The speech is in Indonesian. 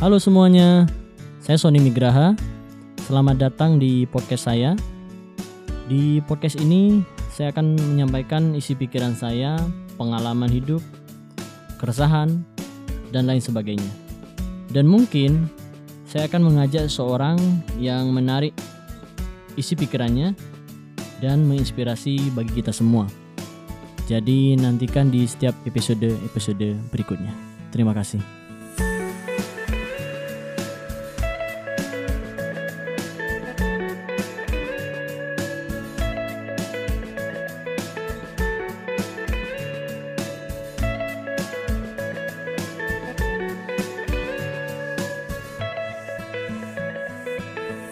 Halo semuanya, saya Sony Migraha. Selamat datang di podcast saya. Di podcast ini, saya akan menyampaikan isi pikiran saya, pengalaman hidup, keresahan, dan lain sebagainya. Dan mungkin saya akan mengajak seorang yang menarik isi pikirannya dan menginspirasi bagi kita semua. Jadi nantikan di setiap episode-episode berikutnya. Terima kasih.